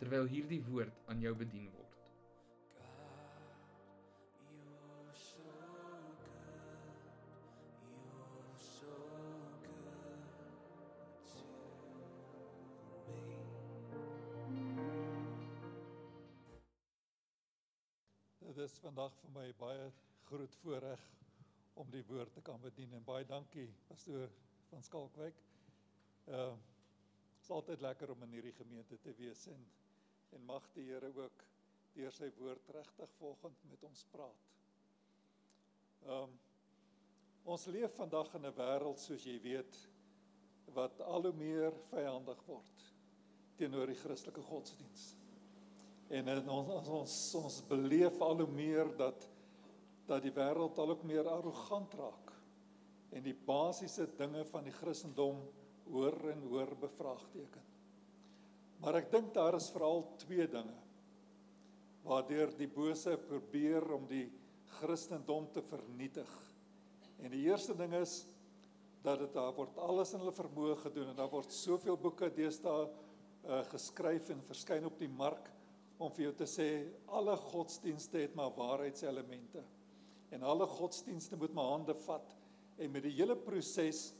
terwyl hierdie woord aan jou bedien word. Dit is vandag vir my baie groot voorreg om die woord te kan bedien en baie dankie pastoor van Skalkwyk. Ehm uh, is altyd lekker om in hierdie gemeente te wees en en mag die Here ook deur sy woord regtig volgend met ons praat. Ehm um, ons leef vandag in 'n wêreld soos jy weet wat al hoe meer vyandig word teenoor die Christelike godsdiens. En ons ons, ons beleef al hoe meer dat dat die wêreld al hoe meer arrogant raak en die basiese dinge van die Christendom hoor en hoor bevraagteken. Maar ek dink daar is veral twee dinge waardeur die bose probeer om die Christendom te vernietig. En die eerste ding is dat dit daar word alles in hulle vermoë gedoen en daar word soveel boeke deesdae uh, geskryf en verskyn op die mark om vir jou te sê alle godsdienste het maar waarheidselemente. En alle godsdienste moet maar hande vat en met die hele proses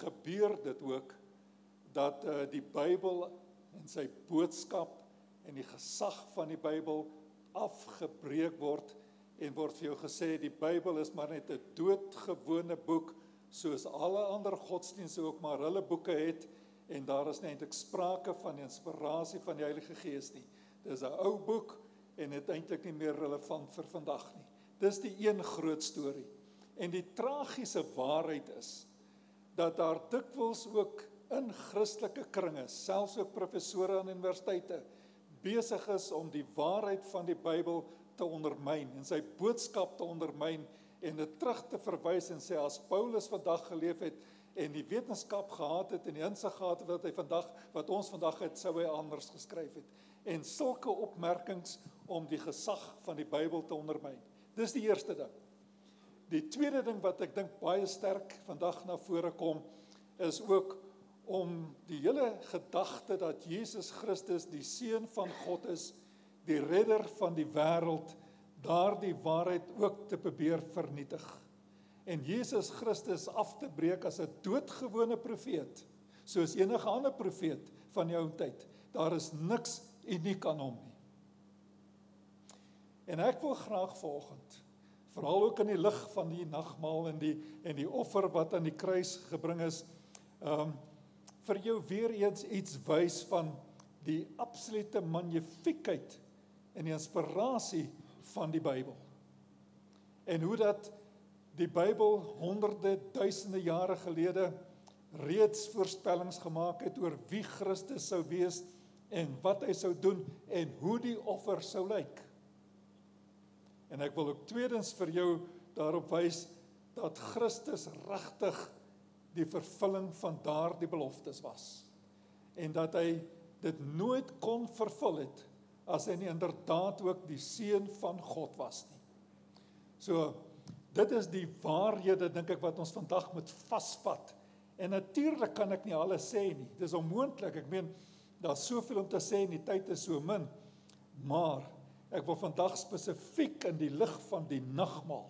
gebeur dit ook dat uh, die Bybel en sy boodskap en die gesag van die Bybel afgebreek word en word vir jou gesê die Bybel is maar net 'n doodgewone boek soos alle ander godsdienste ook maar hulle boeke het en daar is nie eintlik sprake van die inspirasie van die Heilige Gees nie. Dis 'n ou boek en dit eintlik nie meer relevant vir vandag nie. Dis die een groot storie. En die tragiese waarheid is dat daar dikwels ook in Christelike kringe, selfs ook professore aan universiteite besig is om die waarheid van die Bybel te ondermyn en sy boodskap te ondermyn en dit terug te verwys en sê as Paulus vandag geleef het en die wetenskap gehad het en die insig gehad het wat hy vandag wat ons vandag het sou hy anders geskryf het en sulke opmerkings om die gesag van die Bybel te ondermyn. Dis die eerste ding. Die tweede ding wat ek dink baie sterk vandag na vore kom is ook om die hele gedagte dat Jesus Christus die seun van God is, die redder van die wêreld, daardie waarheid ook te probeer vernietig. En Jesus Christus af te breek as 'n doodgewone profeet, soos enige ander profeet van die ou tyd. Daar is niks uniek aan hom nie. En ek wil graag vanoggend veral ook in die lig van die nagmaal en die en die offer wat aan die kruis gebring is, ehm um, vir jou weer eens iets wys van die absolute magnifiekheid en die inspirasie van die Bybel. En hoe dat die Bybel honderde duisende jare gelede reeds voorspellings gemaak het oor wie Christus sou wees en wat hy sou doen en hoe die offer sou lyk. En ek wil ook tweedens vir jou daarop wys dat Christus regtig die vervulling van daardie beloftes was. En dat hy dit nooit kon vervul het as hy nie inderdaad ook die seun van God was nie. So dit is die waarhede dink ek wat ons vandag moet vasvat. En natuurlik kan ek nie alles sê nie. Dis onmoontlik. Ek meen daar's soveel om te sê en die tyd is so min. Maar Ek wil vandag spesifiek in die lig van die nagmaal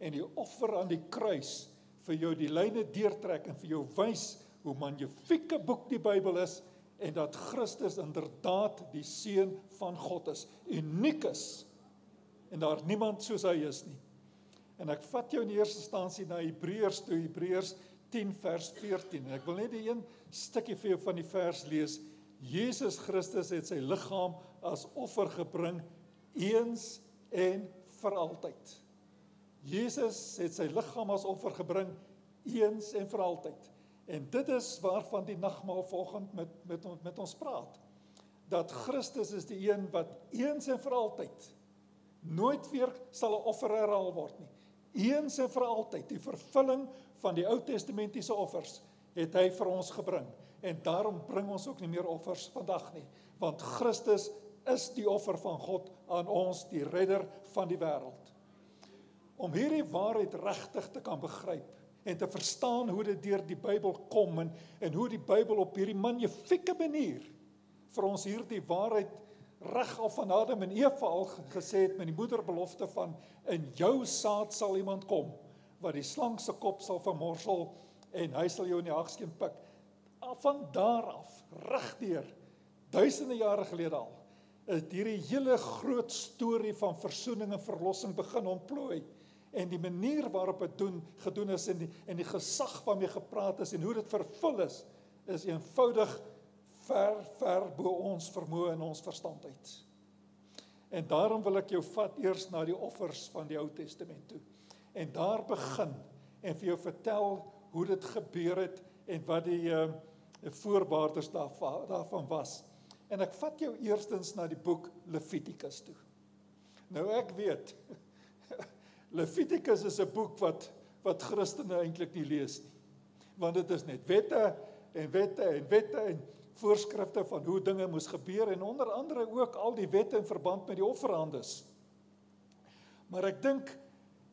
en die offer aan die kruis vir jou die lyne deurtrek en vir jou wys hoe magnifieke boek die Bybel is en dat Christus inderdaad die seun van God is, uniek is en daar niemand soos hy is nie. En ek vat jou in die eerste instansie na Hebreërs toe, Hebreërs 10 vers 14. En ek wil net die een stukkie vir jou van die vers lees. Jesus Christus het sy liggaam as offer gebring eens en vir altyd. Jesus het sy liggaam as offer gebring eens en vir altyd. En dit is waarvan die nagmaal volgend met met met ons praat. dat Christus is die een wat eens en vir altyd nooit weer sal 'n offer herhaal word nie. Eens en vir altyd die vervulling van die Ou Testamentiese offers het hy vir ons gebring en daarom bring ons ook nie meer offers vandag nie want Christus is die offer van God aan ons die redder van die wêreld. Om hierdie waarheid regtig te kan begryp en te verstaan hoe dit deur die Bybel kom en en hoe die Bybel op hierdie magnifieke manier vir ons hierdie waarheid reg af van Adam en Eva al gesê het met die moederbelofte van in jou saad sal iemand kom wat die slang se kop sal vermorsel en hy sal jou in die hagskeen pik. Van daar af regdeur duisende jare gelede al is hierdie hele groot storie van verzoening en verlossing begin ontplooi en die manier waarop dit doen gedoen is en die en die gesag waarmee gepraat is en hoe dit vervul is is eenvoudig ver ver bo ons vermoë en ons verstand uit. En daarom wil ek jou vat eers na die offers van die Ou Testament toe. En daar begin en vir jou vertel hoe dit gebeur het en wat die uh voorwaardes daarvan daarvan was. En ek vat jou eerstens na die boek Levitikus toe. Nou ek weet Levitikus is 'n boek wat wat Christene eintlik nie lees nie. Want dit is net wette en wette en wette en voorskrifte van hoe dinge moes gebeur en onder andere ook al die wette in verband met die offerandes. Maar ek dink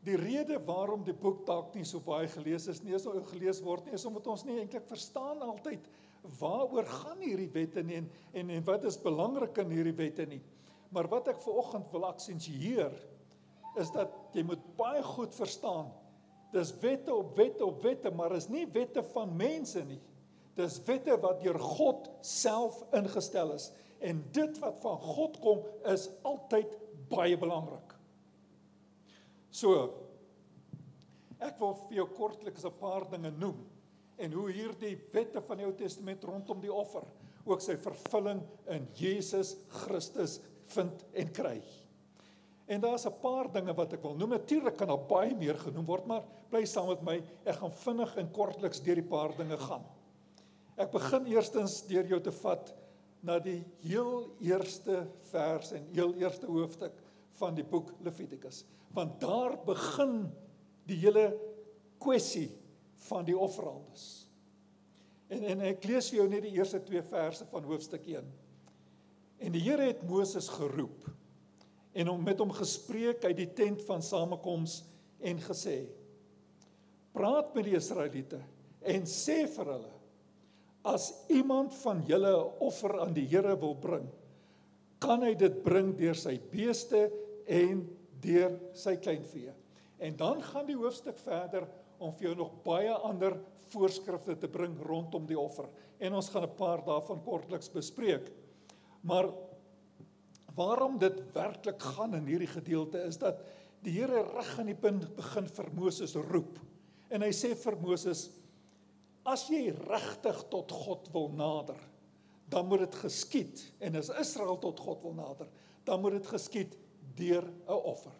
die rede waarom die boek dalk nie so baie gelees is nie, is nou gelees word nie, is omdat ons nie eintlik verstaan altyd waaroor gaan hierdie wette nie en en, en wat is belangrik in hierdie wette nie. Maar wat ek vanoggend wil aksensieer is dat jy moet baie goed verstaan. Dis wette op wette op wette, maar is nie wette van mense nie. Dis wette wat deur God self ingestel is en dit wat van God kom is altyd baie belangrik. So ek wil vir jou kortliks 'n paar dinge noem en hoe hierdie wette van die Ou Testament rondom die offer ook sy vervulling in Jesus Christus vind en kry. En daar's 'n paar dinge wat ek wil noem. Natuurlik kan daar baie meer genoem word, maar bly saam met my. Ek gaan vinnig en kortliks deur die paar dinge gaan. Ek begin eerstens deur jou te vat na die heel eerste vers en heel eerste hoofstuk van die boek Levitikus. Want daar begin die hele kwessie van die offerandes. En en ek lees vir jou net die eerste 2 verse van hoofstuk 1. En die Here het Moses geroep en hom met hom gespreek uit die tent van samekoms en gesê: Praat met die Israeliete en sê vir hulle As iemand van julle 'n offer aan die Here wil bring, kan hy dit bring deur sy beeste en deur sy kleinvee. En dan gaan die hoofstuk verder om vir jou nog baie ander voorskrifte te bring rondom die offer. En ons gaan 'n paar daarvan kortliks bespreek. Maar waarom dit werklik gaan in hierdie gedeelte is dat die Here reg aan die punt begin vir Moses roep. En hy sê vir Moses: As jy regtig tot God wil nader, dan moet dit geskied en as Israel tot God wil nader, dan moet dit geskied deur 'n offer.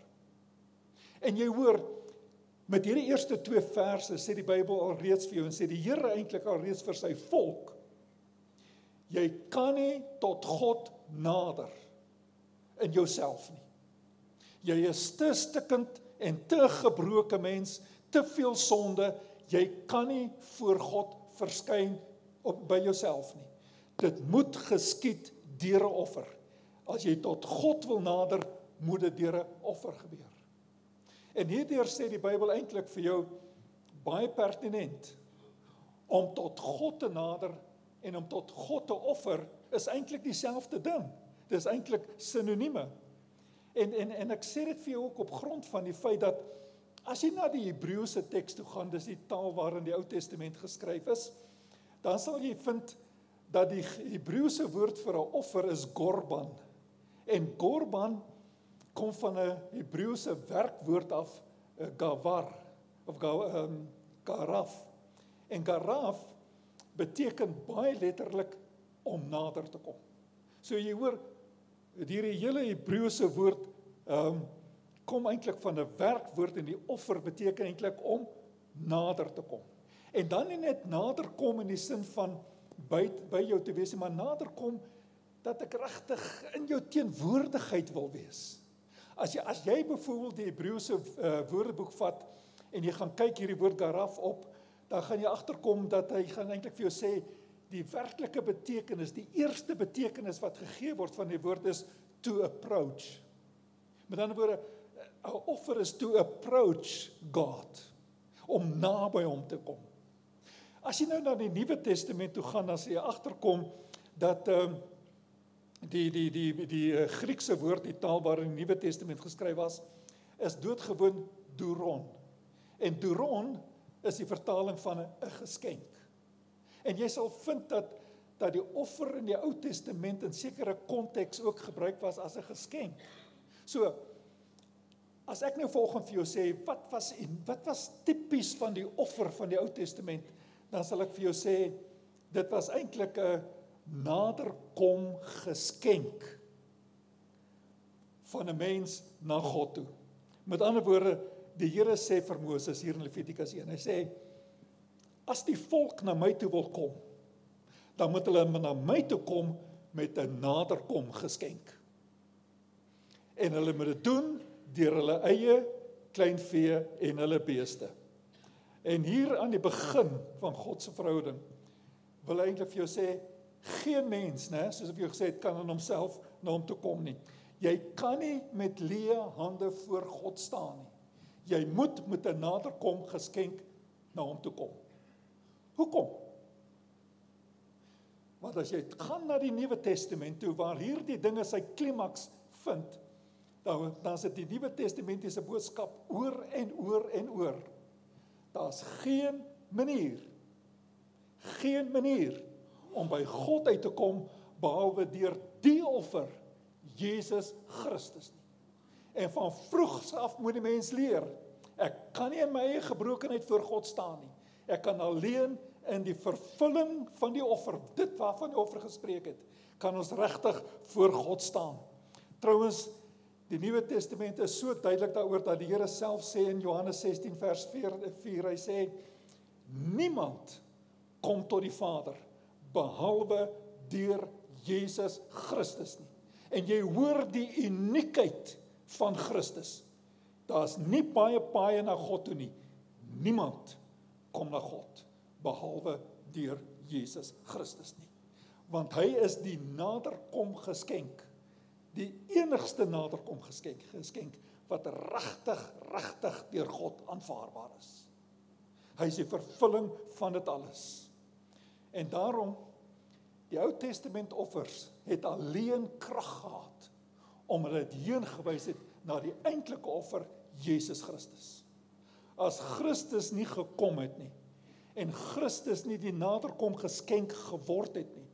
En jy hoor met hierdie eerste twee verse sê die Bybel al reeds vir jou en sê die Here eintlik al reeds vir sy volk jy kan nie tot God nader in jouself nie. Jy is te stikkend en te gebroke mens, te veel sonde Jy kan nie voor God verskyn op by jouself nie. Dit moet geskied deur 'n offer. As jy tot God wil nader, moet dit deur 'n offer gebeur. En hierdeur sê die Bybel eintlik vir jou baie pertinent om tot God te nader en om tot God te offer is eintlik dieselfde ding. Dit is eintlik sinonieme. En en en ek sê dit vir jou ook op grond van die feit dat As jy na die Hebreëse teks toe gaan, dis die taal waarin die Ou Testament geskryf is, dan sal jy vind dat die Hebreëse woord vir 'n offer is korban. En korban kom van 'n Hebreëse werkwoord af, gavar of ga um, garaf. En garaf beteken baie letterlik om nader te kom. So jy hoor hierdie hele Hebreëse woord ehm um, kom eintlik van 'n werkwoord en die offer beteken eintlik om nader te kom. En dan nie net nader kom in die sin van by by jou te wees, maar nader kom dat ek regtig in jou teenwoordigheid wil wees. As jy as jy byvoorbeeld die Hebreëse uh, woordeboek vat en jy gaan kyk hierdie woord garaf op, dan gaan jy agterkom dat hy gaan eintlik vir jou sê die werklike betekenis, die eerste betekenis wat gegee word van die woord is to approach. Met ander woorde, 'n offer is to approach God om naby hom te kom. As jy nou na die Nuwe Testament toe gaan, dan sê jy agterkom dat ehm uh, die die die die, die uh, Griekse woord die taal waarin die Nuwe Testament geskryf was is doodgewoon duron. En duron is die vertaling van 'n geskenk. En jy sal vind dat dat die offer in die Ou Testament in sekere konteks ook gebruik was as 'n geskenk. So as ek nou volgens vir jou sê wat was en wat was tipies van die offer van die Ou Testament, dan sal ek vir jou sê dit was eintlik 'n naderkom geskenk van 'n mens na God toe. Met ander woorde, die Here sê vir Moses hier in Levitikus 1, hy sê as die volk na my toe wil kom, dan moet hulle na my toe kom met 'n naderkom geskenk. En hulle moet dit doen deur hulle eie kleinvee en hulle beeste. En hier aan die begin van God se verhouding wil hy eintlik vir jou sê geen mens, né, soos ek vir jou gesê het, kan aan homself na hom toe kom nie. Jy kan nie met leë hande voor God staan nie. Jy moet met 'n naderkom geskenk na hom toe kom. Hoekom? Want as jy gaan na die Nuwe Testament toe waar hierdie dinge sy klimaks vind, dan dan is dit die Nuwe Testamentiese boodskap oor en oor en oor. Daar's geen manier geen manier om by God uit te kom behalwe deur die offer Jesus Christus nie. En van vroegs af moet die mens leer, ek kan nie in my eie gebrokenheid voor God staan nie. Ek kan alleen in die vervulling van die offer, dit waarvan die offer gespreek het, kan ons regtig voor God staan. Trouwens, die Nuwe Testament is so duidelik daaroor dat die Here self sê in Johannes 16 vers 4, 4 hy sê niemand kom tot die Vader behalwe deur Jesus Christus nie. En jy hoor die uniekheid van Christus. Daar's nie baie paaie na God toe nie. Niemand kom na God behalwe deur Jesus Christus nie. Want hy is die naderkom geskenk. Die enigste naderkom geskenk geskenk wat regtig regtig deur God aanvaarbaar is. Hy is die vervulling van dit alles. En daarom die Ou Testament offers het alleen krag gehad om hulle heen gewys het na die eintlike offer Jesus Christus. As Christus nie gekom het nie, en Christus nie die naderkom geskenk geword het nie,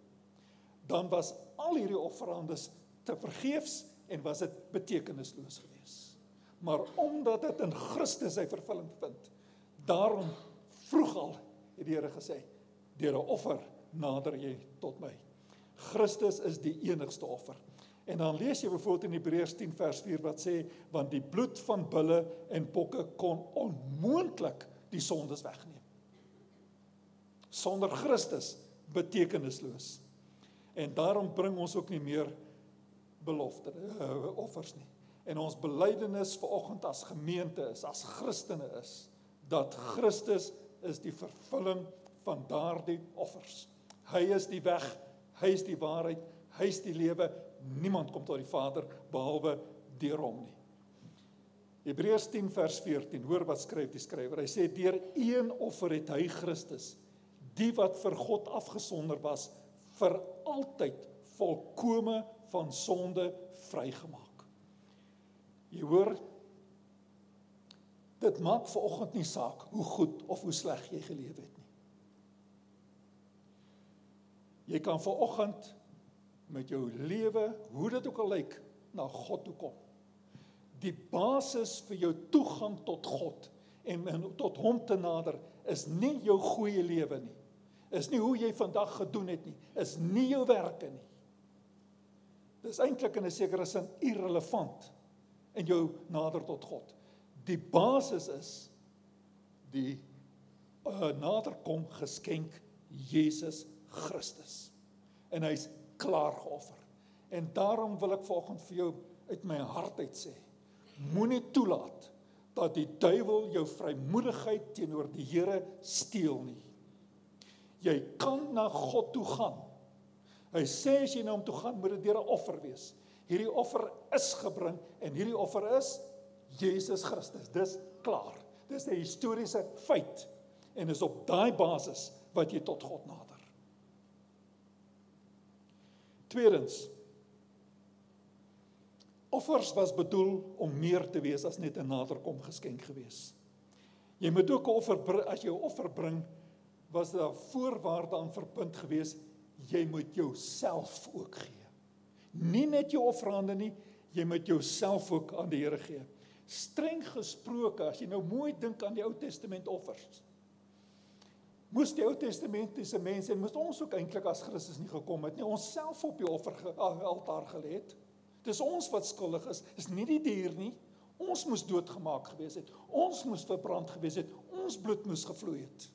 dan was al hierdie offerandes te vergeefs en was dit betekenisloos geweest. Maar omdat dit in Christus sy vervulling vind, daarom vroeg al het die Here gesê, deur 'n offer nader jy tot my. Christus is die enigste offer. En dan lees jy byvoorbeeld in Hebreërs 10 vers 4 wat sê want die bloed van bulle en bokke kon onmoontlik die sondes wegneem sonder Christus betekenisloos. En daarom bring ons ook nie meer belofte uh, offers nie. En ons belydenis vanoggend as gemeente is, as Christene is dat Christus is die vervulling van daardie offers. Hy is die weg, hy is die waarheid, hy is die lewe. Niemand kom tot die Vader behalwe deur hom nie. Hebreërs 10 vers 14. Hoor wat skryf die skrywer. Hy sê deur een offer het hy Christus die wat vir God afgesonder was vir altyd volkome van sonde vrygemaak. Jy hoor dit maak ver oggend nie saak hoe goed of hoe sleg jy geleef het nie. Jy kan ver oggend met jou lewe, hoe dit ook al lyk, na God toe kom. Die basis vir jou toegang tot God en tot hom te nader is nie jou goeie lewe nie is nie hoe jy vandag gedoen het nie, is nie jou werke nie. Dis eintlik in 'n sekere sin irrelevant in jou nader tot God. Die basis is die uh, naderkom geskenk Jesus Christus. En hy's klaar geoffer. En daarom wil ek vanoggend vir jou uit my hart uit sê, moenie toelaat dat die duiwel jou vrymoedigheid teenoor die Here steel nie. Jy kan na God toe gaan. Hy sê as jy na hom toe gaan, moet dit deur 'n offer wees. Hierdie offer is gebring en hierdie offer is Jesus Christus. Dis klaar. Dis 'n historiese feit en is op daai basis wat jy tot God nader. Tweedens Offers was bedoel om meer te wees as net 'n naderkom geskenk gewees. Jy moet ook 'n offer as jy 'n offer bring, was daar voorwaarde aan verbind gewees, jy moet jouself ook gee. Nie net jou offerande nie, jy moet jouself ook aan die Here gee. Streng gesproke, as jy nou mooi dink aan die Ou Testament offers. Moes die Ou Testamentiese mense en moes ons ook eintlik as Christus nie gekom het nie, ons self op die offeraltaar gelê het. Dis ons wat skuldig is, is nie die dier nie. Ons moes doodgemaak gewees het. Ons moes verbrand gewees het. Ons bloed moes gevloei het.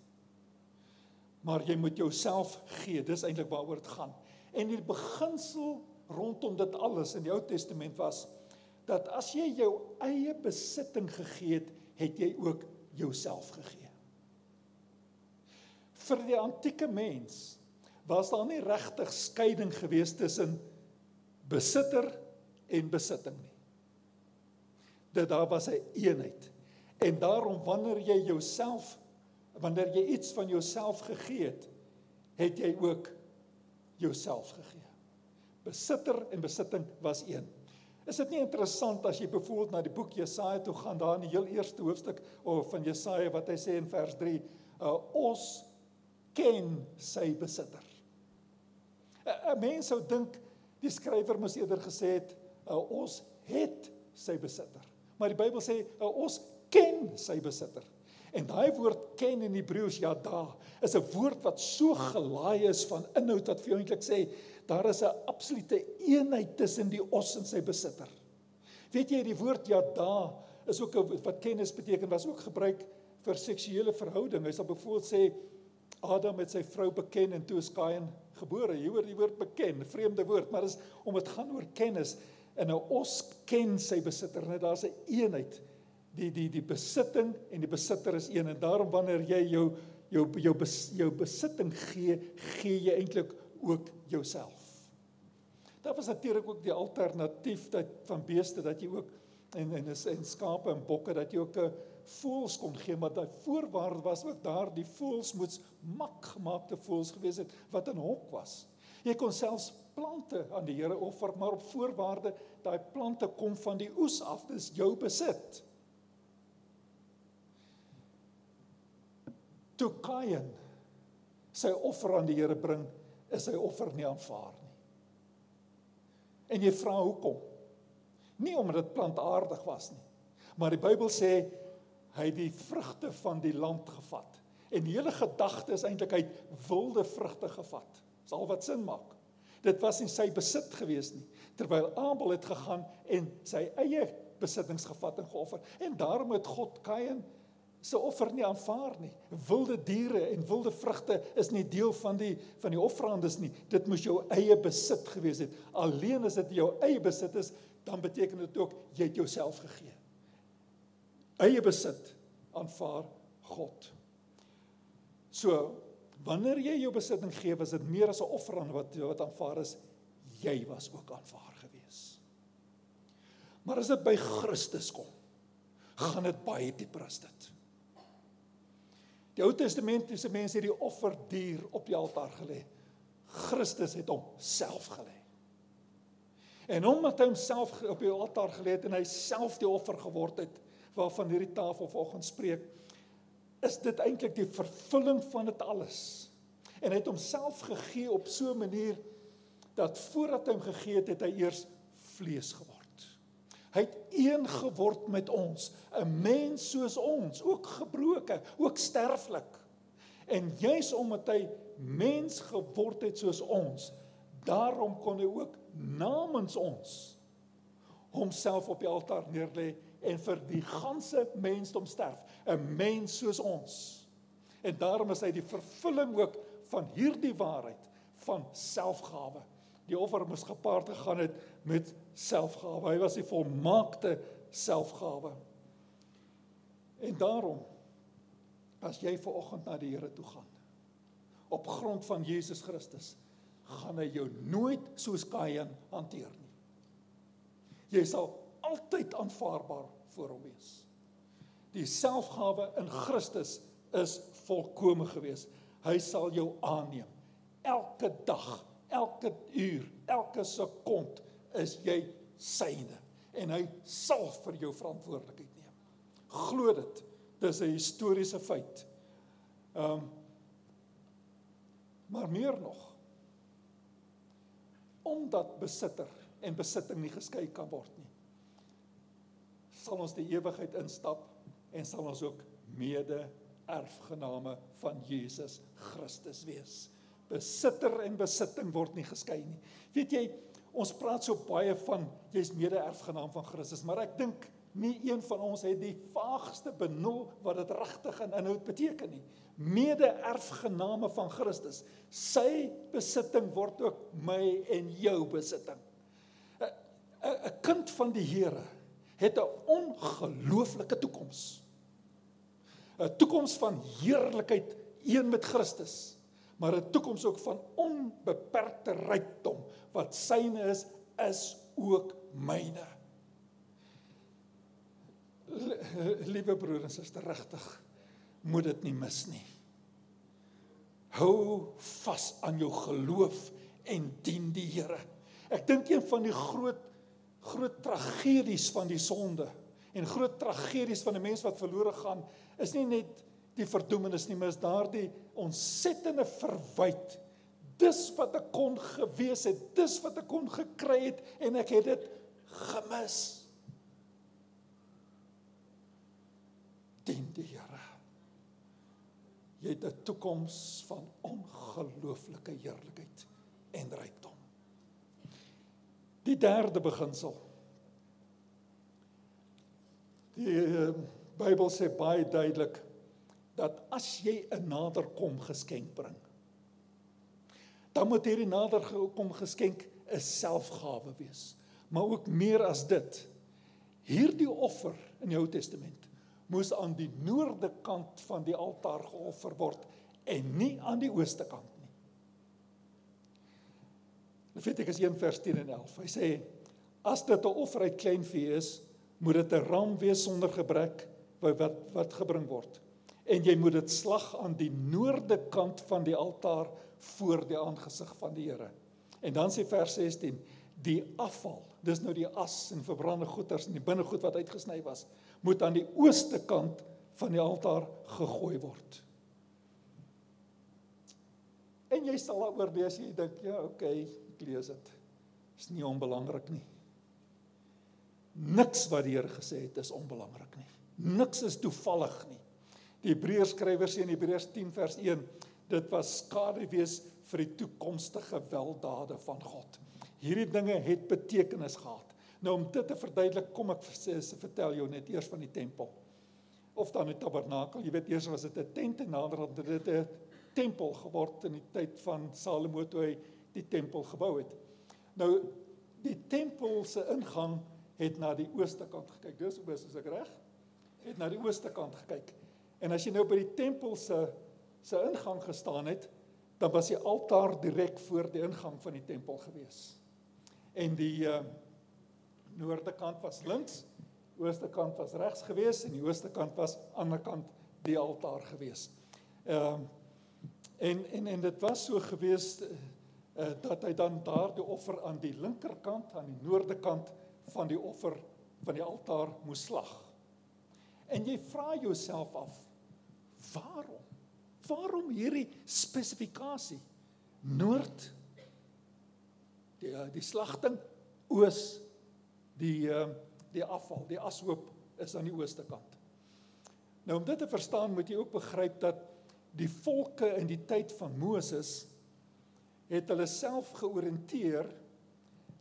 Maar jy moet jouself gee. Dis eintlik waaroor dit gaan. En die beginsel rondom dit alles in die Ou Testament was dat as jy jou eie besitting gegee het, het jy ook jouself gegee. Vir die antieke mens was daar nie regtig skeiding gewees tussen besitter en besitting nie. Dat daar was 'n eenheid. En daarom wanneer jy jouself wanneer jy iets van jouself gegee het, het jy ook jouself gegee. Besitter en besitting was een. Is dit nie interessant as jy byvoorbeeld na die boek Jesaja toe gaan, daar in die heel eerste hoofstuk of van Jesaja wat hy sê in vers 3, uh, ons ken sy besitter. 'n Mens sou dink die skrywer moes eerder gesê het uh, ons het sy besitter. Maar die Bybel sê uh, ons ken sy besitter. En daai woord ken in Hebreëus ja da is 'n woord wat so gelaai is van inhoud dat vir jou eintlik sê daar is 'n absolute eenheid tussen die os en sy besitter. Weet jy die woord ja da is ook 'n wat kennis beteken was ook gebruik vir seksuele verhouding. Hy sal byvoorbeeld sê Adam met sy vrou beken en toe is Kain gebore. Jy hoor die woord beken, 'n vreemde woord, maar dit is om dit gaan oor kennis en nou ons ken sy besitter net daar's 'n eenheid die die die besitting en die besitter is een en daarom wanneer jy jou jou jou bes, jou besitting gee gee jy eintlik ook jouself. Daar was natuurlik ook die alternatief dat van beeste dat jy ook en en is en skape en bokke dat jy ook 'n voëls kon gee maar daai voorwaarde was ook daar die voëls moets mak gemaakte voëls gewees het wat in hok was. Jy kon selfs plante aan die Here offer, maar op voorwaarde daai plante kom van die oes af, dis jou besit. Toe Kain sy offer aan die Here bring, is sy offer nie aanvaar nie. En jy vra hoekom? Nie omdat dit plantaardig was nie, maar die Bybel sê hy het die vrugte van die land gevat. En die hele gedagte is eintlik hy wilde vrugte gevat. Dis al wat sin maak. Dit was nie sy besit gewees nie, terwyl Abel het gegaan en sy eie besittings gevat en geoffer. En daarom het God Kain se offer nie aanvaar nie. Wilde diere en wilde vrugte is nie deel van die van die offerandes nie. Dit moes jou eie besit gewees het. Alleen as dit jou eie besit is, dan beteken dit ook jy het jouself gegee. Eie besit aanvaar God. So Wanneer jy jou besitting gee, was dit meer as 'n offer aan wat wat aanvaar is. Jy was ook aanvaar gewees. Maar as dit by Christus kom, gaan dit baie dieper as dit. Die Ou Testamentiese mense het die offerdier op die altaar gelê. Christus het hom self gelê. En omdat hy homself op die altaar gelê het en hy self die offer geword het waarvan hierdie tafel vanoggend spreek, is dit eintlik die vervulling van dit alles. En hy het homself gegee op so 'n manier dat voordat hy hom gegee het, het hy eers vlees geword. Hy het een geword met ons, 'n mens soos ons, ook gebroke, ook sterflik. En juis omdat hy mens geword het soos ons, daarom kon hy ook namens ons homself op die altaar neerlê en vir die ganse mensdom sterf, 'n mens soos ons. En daarom is hy die vervulling ook van hierdie waarheid van selfgawe. Die offer moes gepaard gegaan het met selfgawe. Hy was die volmaakte selfgawe. En daarom as jy ver oggend na die Here toe gaan op grond van Jesus Christus, gaan hy jou nooit soos Kain hanteer nie. Jy sal altyd aanvaarbaar voor hom wees. Die selfgawe in Christus is volkome gewees. Hy sal jou aanneem. Elke dag, elke uur, elke sekond is jy syne en hy sal vir jou verantwoordelikheid neem. Glo dit. Dis 'n historiese feit. Ehm um, maar meer nog. Omdat besitter en besitting nie geskei kan word nie. Sal ons die ewigheid instap en sal ons ook mede erfgename van Jesus Christus wees. Besitter en besitting word nie geskei nie. Weet jy, ons praat so baie van jy's mede erfgenaam van Christus, maar ek dink nie een van ons het die vaagste benul wat dit regtig in inhoud beteken nie. Mede erfgename van Christus. Sy besitting word ook my en jou besitting. 'n kind van die Here het 'n ongelooflike toekoms. 'n toekoms van heerlikheid een met Christus, maar 'n toekoms ook van onbeperkte rykdom wat syne is is ook myne. Liewe broer en suster, regtig moet dit nie mis nie. Hou vas aan jou geloof en dien die Here. Ek dink een van die groot groot tragedies van die sonde en groot tragedies van 'n mens wat verlore gaan is nie net die verdoemenis nie, maar is daardie ontsettende verwyte. Dis wat ek kon gewees het, dis wat ek kon gekry het en ek het dit gemis. Dien die Here. Jy het 'n toekoms van ongelooflike heerlikheid en rykdom. Die derde beginsel. Die uh, Bybel sê baie duidelik dat as jy 'n naderkom geskenk bring, dan moet hierdie naderkom geskenk 'n selfgawe wees. Maar ook meer as dit. Hierdie offer in die Ou Testament moes aan die noorde kant van die altaar geoffer word en nie aan die ooste kant nie. Levitikus 1 vers 10 en 11. Hy sê as dit 'n offer uit kleinvee is, moet dit 'n ram wees sonder gebrek wat wat gebring word. En jy moet dit slag aan die noorde kant van die altaar voor die aangesig van die Here. En dan sê vers 16, die afval, dis nou die as en verbrande goeders en die binnegoed wat uitgesny was, moet aan die ooste kant van die altaar gegooi word. En jy sal daaroor lees jy dink, ja, okay, ek lees dit. Is nie onbelangrik nie. Niks wat die Here gesê het is onbelangrik nie. Niks is toevallig nie. Die Hebreërs skrywer sê in Hebreërs 10 vers 1, dit was skade wees vir die toekomstige weldade van God. Hierdie dinge het betekenis gehad. Nou om dit te verduidelik, kom ek vertel jou net eers van die tempel. Of dan die tabernakel. Jy weet eers was dit 'n tent en naderhand het dit 'n tempel geword in die tyd van Salomo toe hy die tempel gebou het. Nou die tempel se ingang het na die ooste kant gekyk. Dis hoe is ek reg? Het na die ooste kant gekyk. En as jy nou by die tempel se se ingang gestaan het, dan was die altaar direk voor die ingang van die tempel gewees. En die uh noorde kant was links, ooste kant was regs gewees en die ooste kant was aan die ander kant die altaar gewees. Ehm uh, en en en dit was so gewees uh dat hy dan daardie offer aan die linkerkant aan die noorde kant van die offer van die altaar moes slag. En jy vra jouself af, waarom? Waarom hierdie spesifikasie? Noord die eh, die slagting oos die uh, die afval, die ashoop is aan die ooste kant. Nou om dit te verstaan, moet jy ook begryp dat die volke in die tyd van Moses het hulle self georiënteer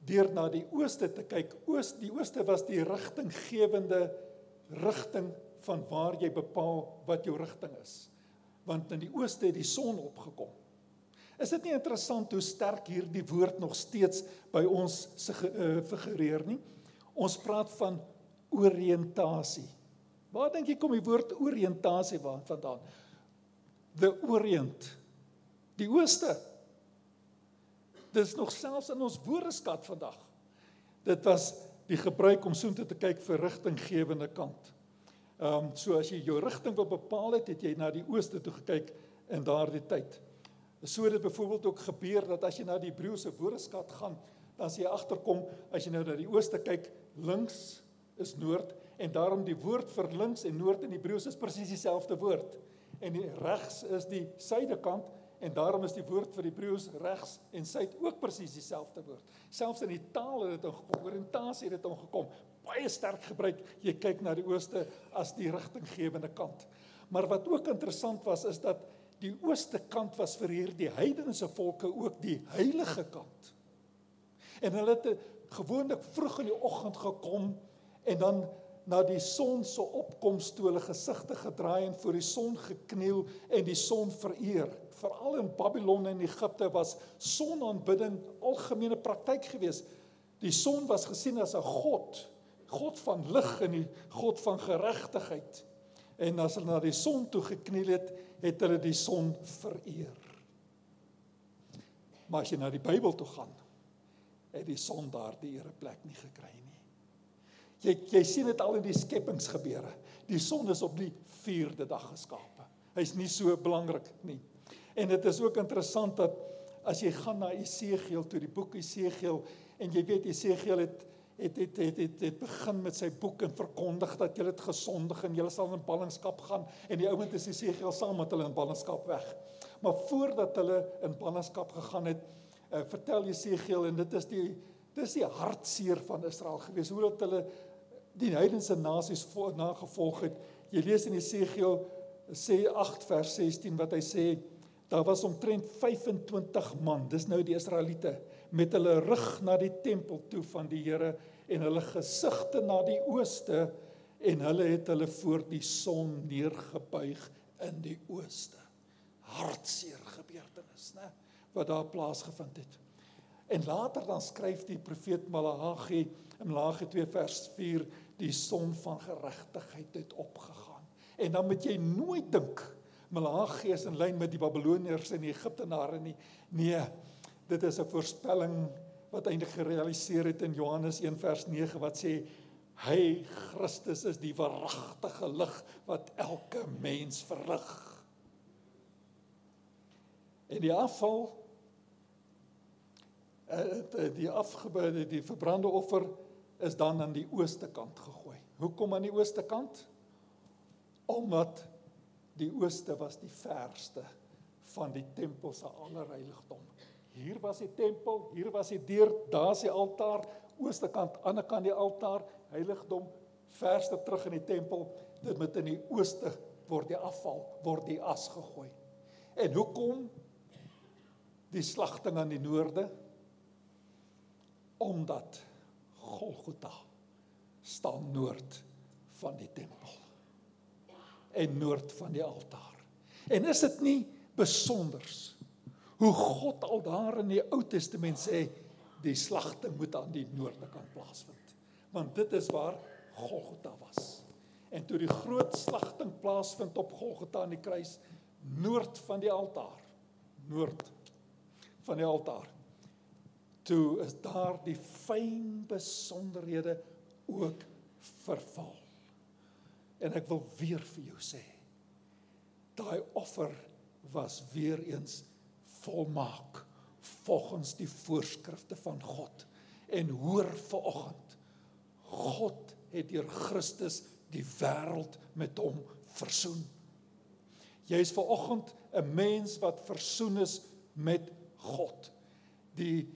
deur na die ooste te kyk. Oos die ooste was die rigtinggewende rigting van waar jy bepaal wat jou rigting is. Want in die ooste het die son opgekom. Is dit nie interessant hoe sterk hierdie woord nog steeds by ons se uh, figureer nie? Ons praat van oriëntasie. Waar dink jy kom die woord oriëntasie vandaan? The Orient. Die ooste. Dis nog selfs in ons woordeskat vandag. Dit was die gebruik om soontoe te kyk vir rigtinggewende kant. Ehm um, so as jy jou rigting wil bepaal het, het jy na die ooste toe gekyk in daardie tyd. So het dit byvoorbeeld ook gebeur dat as jy na die Hebreëse woordeskat gaan, dan as jy agterkom as jy nou na die ooste kyk, links is noord en daarom die woord vir links en noord in Hebreëus is presies dieselfde woord. En die regs is die suidekant En daarom is die woord vir Hebreëus regs en suid ook presies dieselfde woord. Selfs in die taal het dit ingekom, oriëntasie het dit ingekom. Baie sterk gebruik. Jy kyk na die ooste as die rigtinggewende kant. Maar wat ook interessant was is dat die ooste kant was vir hierdie heidense volke ook die heilige kant. En hulle het gewoonlik vroeg in die oggend gekom en dan na die son se opkoms toe hulle gesigte gedraai en voor die son gekniel en die son vereer. Veral in Babylon en Egipte was sonaanbidding algemene praktyk geweest. Die son was gesien as 'n god, god van lig en die god van geregtigheid. En as hulle na die son toe gekniel het, het hulle die son vereer. Maar as jy na die Bybel toe gaan, het die son daardie ereplek nie gekry nie. Jy jy sien dit al in die skepingsgebeure. Die son is op die 4de dag geskape. Hy's nie so belangrik nie. En dit is ook interessant dat as jy gaan na Esegiel toe die boek Esegiel en jy weet Esegiel het het het het het, het begin met sy boek en verkondig dat jy het gesondig en jy sal in ballingskap gaan en die ouend is Esegiel saam met hulle in ballingskap weg. Maar voordat hulle in ballingskap gegaan het, uh, vertel Esegiel en dit is die dis die hartseer van Israel gewees hoe dat hulle die heidense nasies nagevolg het. Jy lees in Jesegiel sê 8 vers 16 wat hy sê daar was omtrent 25 man, dis nou die Israeliete met hulle rug na die tempel toe van die Here en hulle gesigte na die ooste en hulle het hulle voor die son neergebuig in die ooste. Hartseer gebeurtenis, né? Wat daar plaasgevind het. En later dan skryf die profeet Malagi in Malagi 2 vers 4 die son van geregtigheid het opgegaan. En dan moet jy nooit dink Malagi is in lyn met die Babiloniërs en die Egiptenare nie. Nee, dit is 'n voorspelling wat eintlik gerealiseer het in Johannes 1 vers 9 wat sê hy Christus is die waaragtige lig wat elke mens verlig. En die afval uh, die afgebede die verbrande offer is dan aan die ooste kant gegooi. Hoekom aan die ooste kant? Omdat die ooste was die verste van die tempel se allerheiligdom. Hier was die tempel, hier was die deur, daar's die altaar, ooste kant, ander kant die altaar, heiligdom, verste terug in die tempel. Dit moet in die ooste word die afval, word die as gegooi. En hoekom die slagting aan die noorde? omdat Golgotha staan noord van die tempel en noord van die altaar. En is dit nie besonders hoe God al daar in die Ou Testament sê die slagting moet aan die noorde kant plaasvind. Want dit is waar Golgotha was. En toe die groot slagting plaasvind op Golgotha aan die kruis noord van die altaar, noord van die altaar toe is daar die fyn besonderhede ook verval. En ek wil weer vir jou sê, daai offer was weer eens volmaak volgens die voorskrifte van God. En hoor vanoggend, God het deur Christus die wêreld met hom versoen. Jy is vanoggend 'n mens wat versoen is met God. Die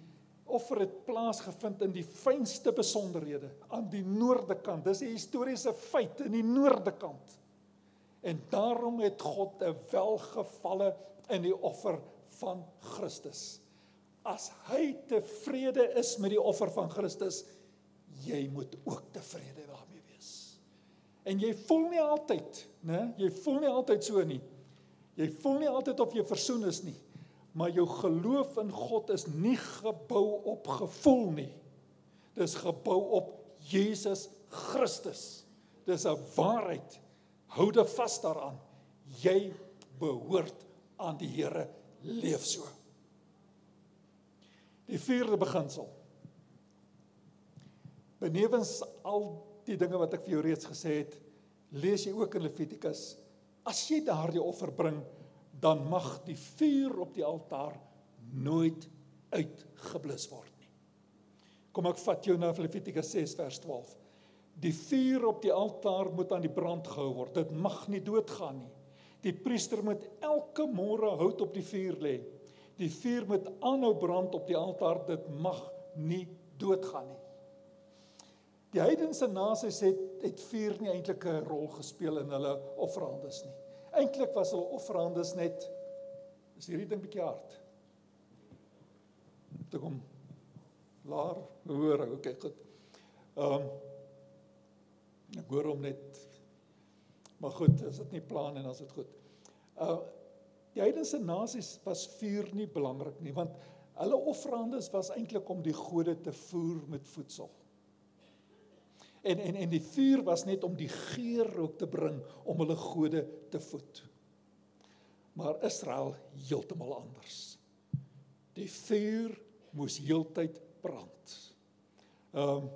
offer het plaasgevind in die fynste besonderhede aan die noorde kant. Dis 'n historiese feit in die noorde kant. En daarom het God 'n welgevalle in die offer van Christus. As hy tevrede is met die offer van Christus, jy moet ook tevrede daarmee wees. En jy voel nie altyd, né? Jy voel nie altyd so nie. Jy voel nie altyd of jy versoen is nie. Maar jou geloof in God is nie gebou op gevoel nie. Dis gebou op Jesus Christus. Dis 'n waarheid. Hou dit vas daaraan. Jy behoort aan die Here leef so. Die vierde beginsel. Benewens al die dinge wat ek vir jou reeds gesê het, lees jy ook in Levitikus, as jy daardie offer bring, dan mag die vuur op die altaar nooit uitgeblus word nie. Kom ek vat jou na Levitikus 6 vers 12. Die vuur op die altaar moet aan die brand gehou word. Dit mag nie doodgaan nie. Die priester moet elke môre hout op die vuur lê. Die vuur moet aanhou brand op die altaar. Dit mag nie doodgaan nie. Die heidense nasies het het vuur nie eintlik 'n rol gespeel in hulle offerandes nie. Eintlik was hulle offerandes net is hierdie ding bietjie hard. Toe kom laar hoor, okay, goed. Ehm um, ek hoor hom net maar goed, as dit nie plan en as dit goed. Uh die heidense nasies was vuur nie belangrik nie want hulle offerandes was eintlik om die gode te voer met voedsel. En en en die vuur was net om die geur ook te bring om hulle gode te voed. Maar Israel heeltemal anders. Die vuur moes heeltyd brand. Ehm um,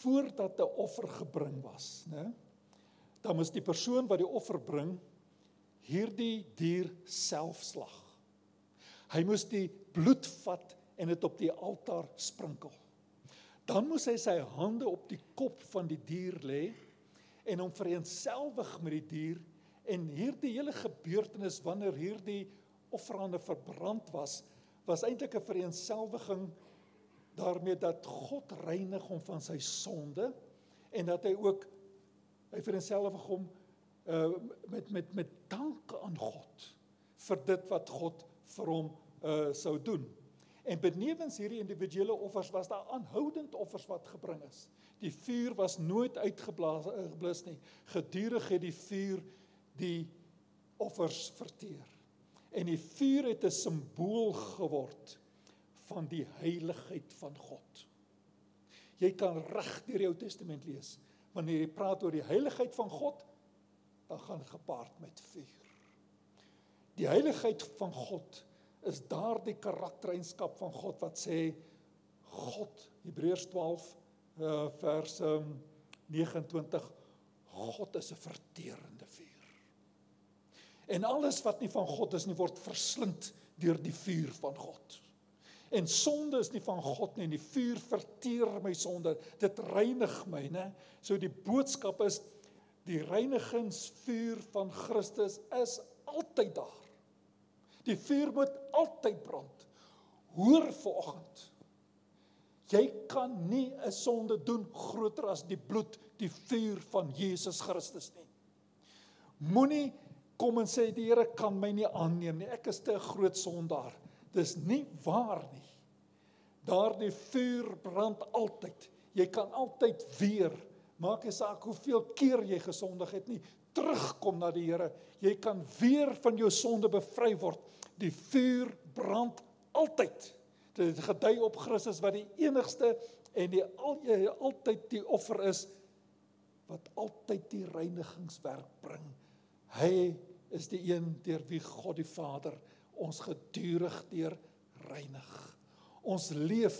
voordat 'n offer gebring was, né? Dan moes die persoon wat die offer bring hierdie dier self slag. Hy moes die bloed vat en dit op die altaar sprinkel. Dan moes hy sy hande op die kop van die dier lê en hom vereensgewig met die dier en hierdie hele gebeurtenis wanneer hierdie offerande verbrand was was eintlik 'n vereensgewiging daarmee dat God reinig hom van sy sonde en dat hy ook hy vereensgewig hom uh met met met dank aan God vir dit wat God vir hom uh sou doen. En benewens hierdie individuele offers was daar aanhoudend offers wat gebring is. Die vuur was nooit uitgeblaas eh, geblus nie. Gedurig het die vuur die offers verteer. En die vuur het 'n simbool geword van die heiligheid van God. Jy kan reg deur die Ou Testament lees. Wanneer jy praat oor die heiligheid van God, dan gaan dit gepaard met vuur. Die heiligheid van God is daardie karaktereienskap van God wat sê God Hebreërs 12 uh, vers um, 29 God is 'n verterende vuur. En alles wat nie van God is nie word verslind deur die vuur van God. En sonde is nie van God nie en die vuur verteer my sonde. Dit reinig my, né? So die boodskap is die reinigingsvuur van Christus is altyd daar. Die vuur moet altyd brand. Hoor vanoggend. Jy kan nie 'n sonde doen groter as die bloed, die vuur van Jesus Christus nie. Moenie kom en sê die Here kan my nie aanneem nie. Ek is te groot sondaar. Dis nie waar nie. Daardie vuur brand altyd. Jy kan altyd weer maak nie saak hoeveel keer jy gesondig het nie, terugkom na die Here. Jy kan weer van jou sonde bevry word. Die vuur brand altyd. Dit gedui op Christus wat die enigste en die al, altyd die offer is wat altyd die reinigingswerk bring. Hy is die een deur wie God die Vader ons gedurig deur reinig. Ons leef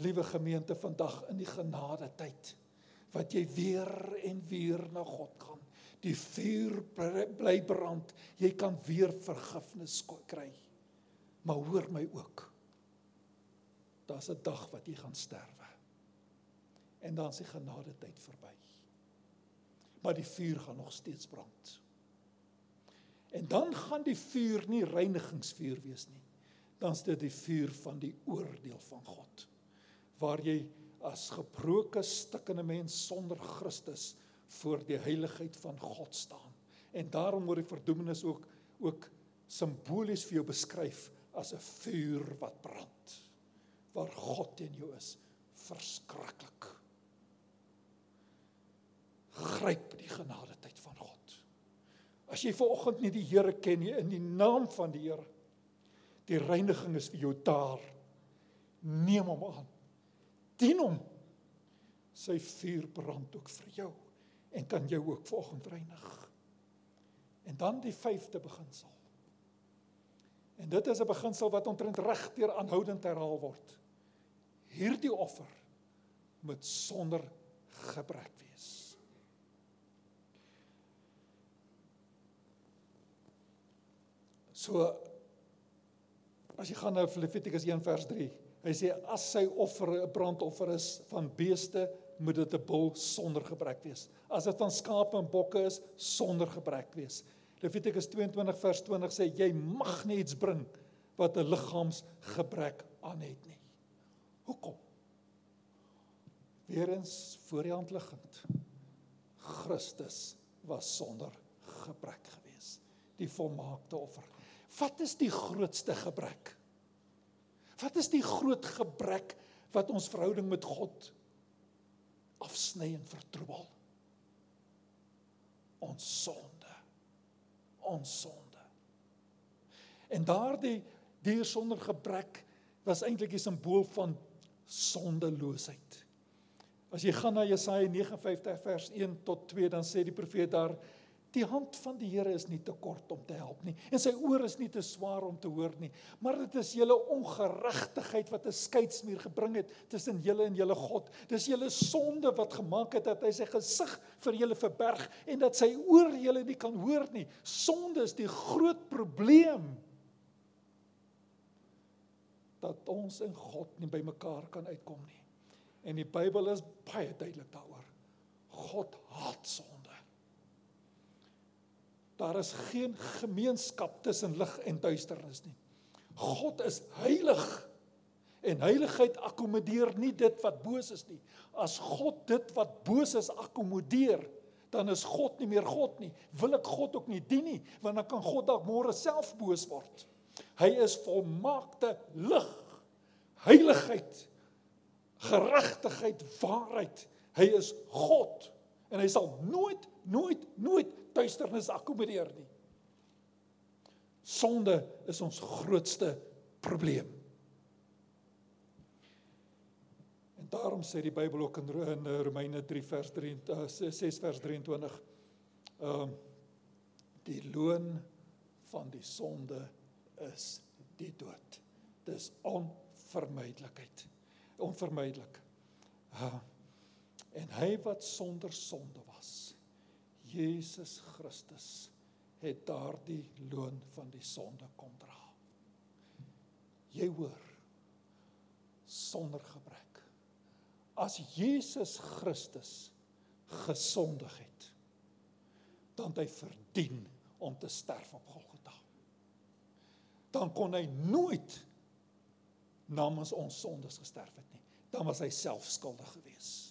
liewe gemeente vandag in die genade tyd wat jy weer en weer na God gaan die vuur bly brand. Jy kan weer vergifnis kry. Maar hoor my ook. Daar's 'n dag wat jy gaan sterwe. En dan is die genade tyd verby. Maar die vuur gaan nog steeds brand. En dan gaan die vuur nie reinigingsvuur wees nie. Dan is dit die vuur van die oordeel van God. Waar jy as gebroke stikkende mens sonder Christus voor die heiligheid van God staan. En daarom word die verdoemenis ook ook simbolies vir jou beskryf as 'n vuur wat brand waar God in jou is. Verskriklik. Gryp die genade tyd van God. As jy vanoggend nie die Here ken nie in die naam van die Here. Die reiniging is vir jou daar. Neem hom aan. Dien hom. Sy vuur brand ook vir jou en kan jou ook volgens reinig. En dan die vyfde beginsel. En dit is 'n beginsel wat omtrent regdeur aanhoudend herhaal word. Hierdie offer moet sonder gebrek wees. So as jy gaan na Levitikus 1 vers 3, hy sê as sy offer 'n brandoffer is van beeste, moet dit 'n bul sonder gebrek wees. As dit van skape en bokke is, sonder gebrek wees. Levitikus 22 vers 20 sê jy mag nie iets bring wat 'n liggaamsgebrek aan het nie. Hoekom? Weerens voor die hand liggend. Christus was sonder gebrek gewees. Die volmaakte offer. Wat is die grootste gebrek? Wat is die groot gebrek wat ons verhouding met God afsny en vertroebel? Ons sonde. Ons sonde. En daardie dier sonder gebrek was eintlik 'n simbool van sondeloosheid. As jy gaan na Jesaja 59 vers 1 tot 2 dan sê die profeet daar die hand van die Here is nie te kort om te help nie en sy oor is nie te swaar om te hoor nie maar dit is julle ongeregtigheid wat 'n skeidsmuur gebring het tussen julle en julle God dis julle sonde wat gemaak het dat hy sy gesig vir julle verberg en dat sy oor julle nie kan hoor nie sonde is die groot probleem dat ons en God nie by mekaar kan uitkom nie En die Bybel is baie duidelik daaroor. God haat sonde. Daar is geen gemeenskap tussen lig en duisternis nie. God is heilig. En heiligheid akkommodeer nie dit wat boos is nie. As God dit wat boos is akkommodeer, dan is God nie meer God nie. Wil ek God ook nie dien nie, want dan kan God dalk môre self boos word. Hy is volmaakte lig. Heiligheid geregtigheid, waarheid. Hy is God en hy sal nooit nooit nooit duisternis akkommodeer nie. Sonde is ons grootste probleem. En daarom sê die Bybel ook in eh, Romeine 3 vers 3 6 eh, vers 23 ehm um, die loon van die sonde is die dood. Dis onvermydelikheid onvermydelik. Uh, en hy wat sonder sonde Jesus Christus, het daardie loon van die sonde kom dra. Jy hoor sonder gebrek. As Jesus Christus gesondig het, dan het hy verdien om te sterf op Golgotha. Dan kon hy nooit namens ons sondes gesterf het nie. Dan was hy self skuldig geweest.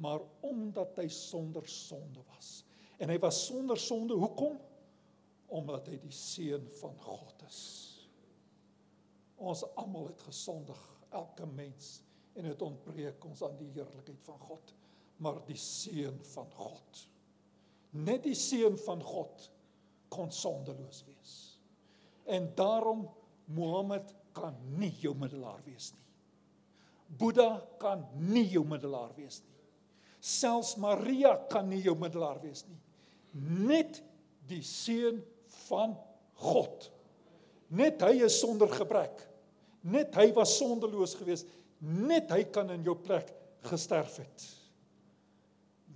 Maar omdat hy sonder sonde was en hy was sonder sonde, hoekom? Omdat hy die seun van God is. Ons almal het gesondig, elke mens en dit ontbreek ons aan die heerlikheid van God, maar die seun van God. Net die seun van God kon sondeloos wees. En daarom Mohammed kan nie jou middelaar wees nie. Boeddha kan nie jou middelaar wees nie. Selfs Maria kan nie jou middelaar wees nie. Net die seun van God. Net hy is sonder gebrek. Net hy was sondeloos geweest. Net hy kan in jou plek gesterf het.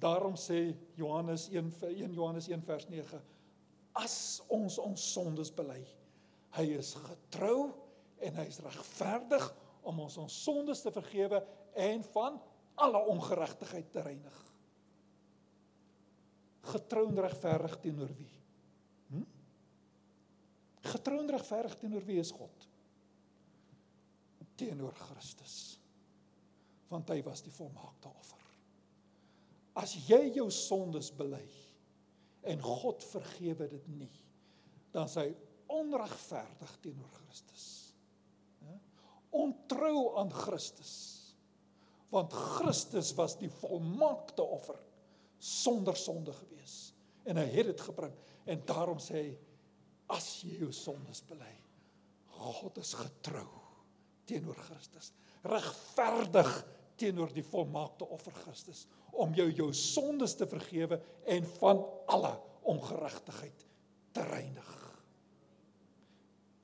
Daarom sê Johannes 1 1 Johannes 1 vers 9 as ons ons sondes bely hy is getrou en hy is regverdig om ons ons sondes te vergewe en van alle ongeregtigheid te reinig. Getrou en regverdig teenoor wie? Hm? Getrou en regverdig teenoor wie is God? Teenoor Christus. Want hy was die volmaakte offer. As jy jou sondes bely en God vergewe dit nie, dan is hy onregverdig teenoor Christus ontrou aan Christus. Want Christus was die volmaakte offer sonder sonde gewees en hy het dit gebring en daarom sê hy as jy jou sondes bely God is getrou teenoor Christus. Regverdig teenoor die volmaakte offer Christus om jou jou sondes te vergewe en van alle ongeregtigheid te reinig.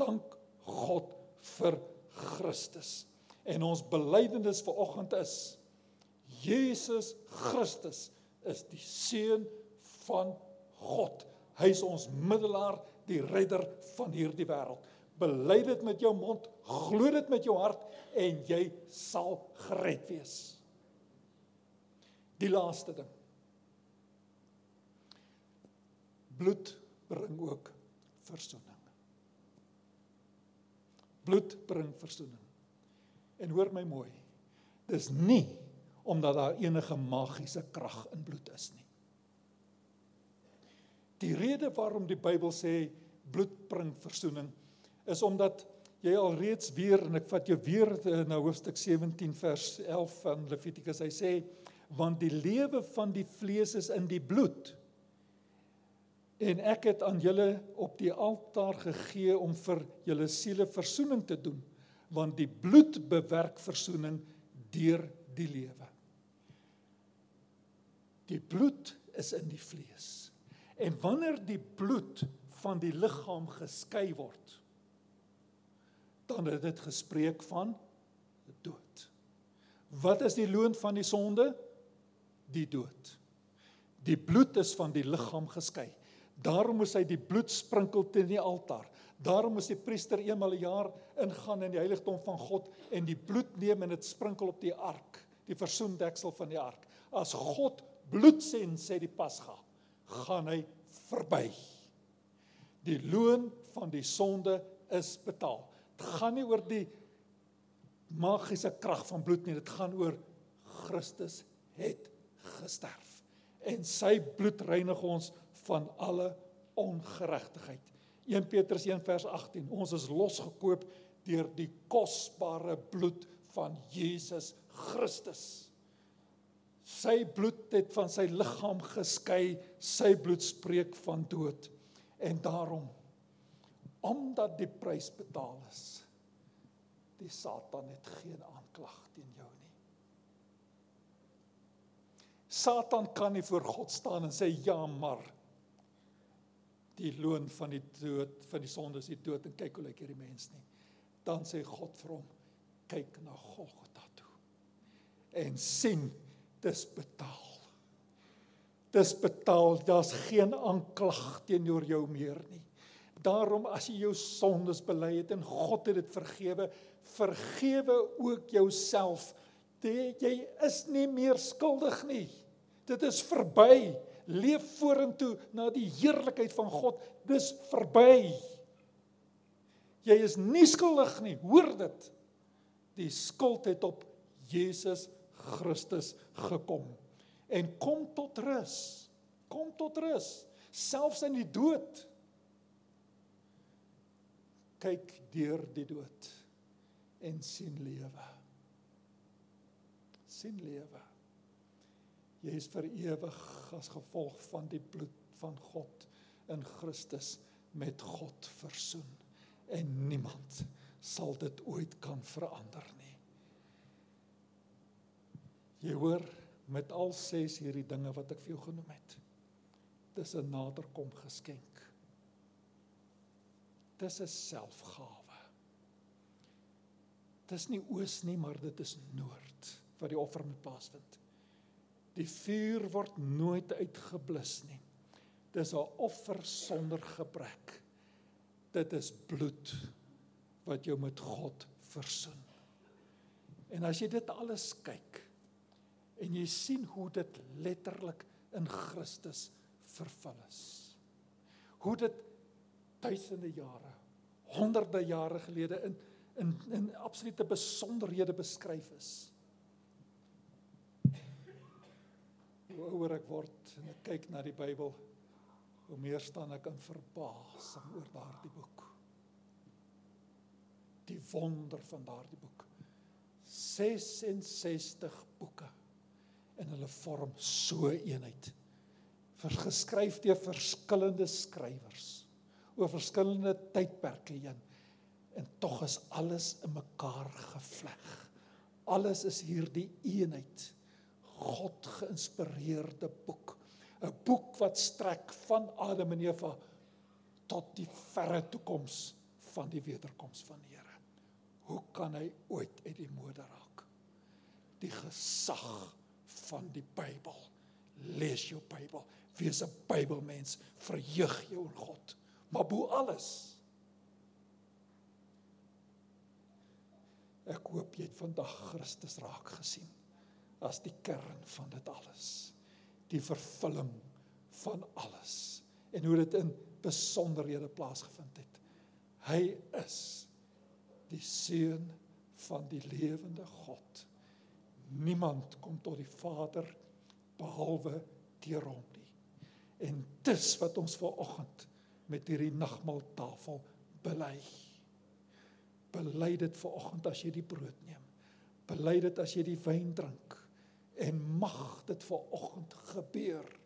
Dank God vir Christus. En ons belydenis vanoggend is Jesus Christus is die seun van God. Hy is ons middelaar, die redder van hierdie wêreld. Bely dit met jou mond, glo dit met jou hart en jy sal gered wees. Die laaste ding. Bloed bring ook verzoening. Bloed bring verzoening. En hoor my mooi. Dis nie omdat daar enige magiese krag in bloed is nie. Die rede waarom die Bybel sê bloed bring verzoening is omdat jy alreeds weer en ek vat jou weer na hoofstuk 17 vers 11 van Levitikus. Hy sê want die lewe van die vlees is in die bloed. En ek het aan julle op die altaar gegee om vir julle siele verzoening te doen, want die bloed bewerk verzoening deur die lewe. Die bloed is in die vlees. En wanneer die bloed van die liggaam geskei word, dan het dit gespreek van dood. Wat is die loon van die sonde? Die dood. Die bloed is van die liggaam geskei. Daarom moes hy die bloed sprinkel teen die altaar. Daarom moes die priester eenmal 'n jaar ingaan in die heiligdom van God en die bloed neem en dit sprinkel op die ark, die versoendeksel van die ark. As God bloed sien, sê die Pasga, gaan hy verby. Die loon van die sonde is betaal. Dit gaan nie oor die magiese krag van bloed nie, dit gaan oor Christus het gesterf. En sy bloed reinig ons van alle ongeregtigheid. 1 Petrus 1 vers 18. Ons is losgekoop deur die kosbare bloed van Jesus Christus. Sy bloed het van sy liggaam geskei, sy bloed spreek van dood. En daarom omdat die prys betaal is, die Satan het geen aanklag teen jou nie. Satan kan nie voor God staan en sê ja, maar die loon van die dood van die sonde is die dood en kyk hoe lyk hierdie mens nie. Dan sê God vir hom, kyk na Golgotha toe. En sien dis betaal. Dis betaal. Daar's geen aanklag teenoor jou meer nie. Daarom as jy jou sondes bely het en God het dit vergewe, vergewe ook jouself. Jy is nie meer skuldig nie. Dit is verby. Leef vorentoe na die heerlikheid van God. Dis verby. Jy is nie skuldig nie. Hoor dit. Die skuld het op Jesus Christus gekom en kom tot rus. Kom tot rus selfs in die dood. Kyk deur die dood en sien lewe. sien lewe. Jy is vir ewig as gevolg van die bloed van God in Christus met God versoen en niemand sal dit ooit kan verander nie. Jy hoor met al ses hierdie dinge wat ek vir jou genoem het. Dis 'n naderkom geskenk. Dis 'n selfgawe. Dis nie oos nie, maar dit is noord wat die offer moet plaasvind. Die vuur word nooit uitgeblus nie. Dis 'n offer sonder gebrek. Dit is bloed wat jou met God versoen. En as jy dit alles kyk, en jy sien hoe dit letterlik in Christus vervul is. Hoe dit duisende jare, honderde jare gelede in in in absolute besonderhede beskryf is. Hoe ouer ek word en ek kyk na die Bybel, hoe meer staan ek in verbasing oor daardie boek. Die wonder van daardie boek. 66 boeke en hulle vorm so eenheid. Vergeskryf deur verskillende skrywers oor verskillende tydperke heen. En tog is alles in mekaar gevleg. Alles is hierdie eenheid. God geïnspireerde boek. 'n Boek wat strek van Adam en Eva tot die verre toekoms van die wederkoms van die Here. Hoe kan hy ooit uit die mode raak? Die gesag van die Bybel. Lees jou Bybel. Wees 'n Bybelmens. Verheug jou in God. Maar bo alles Ek hoop jy het vandag Christus raak gesien as die kern van dit alles. Die vervulling van alles en hoe dit in besonderhede plaasgevind het. Hy is die seun van die lewende God. Niemand kom tot die Vader behalwe deur hom nie. En dis wat ons ver oggend met hierdie nagmaaltafel bely. Bely dit ver oggend as jy die brood neem. Bely dit as jy die wyn drink. En mag dit ver oggend gebeur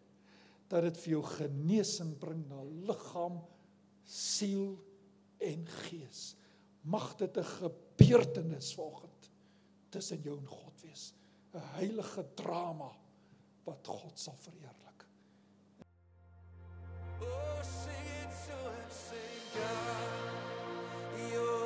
dat dit vir jou genesing bring na liggaam, siel en gees. Mag dit 'n gebeurtenis vanoggend tussen jou en God wees. 'n Heilige drama wat God sal verheerlik. Oh, sing it so and sing God, you're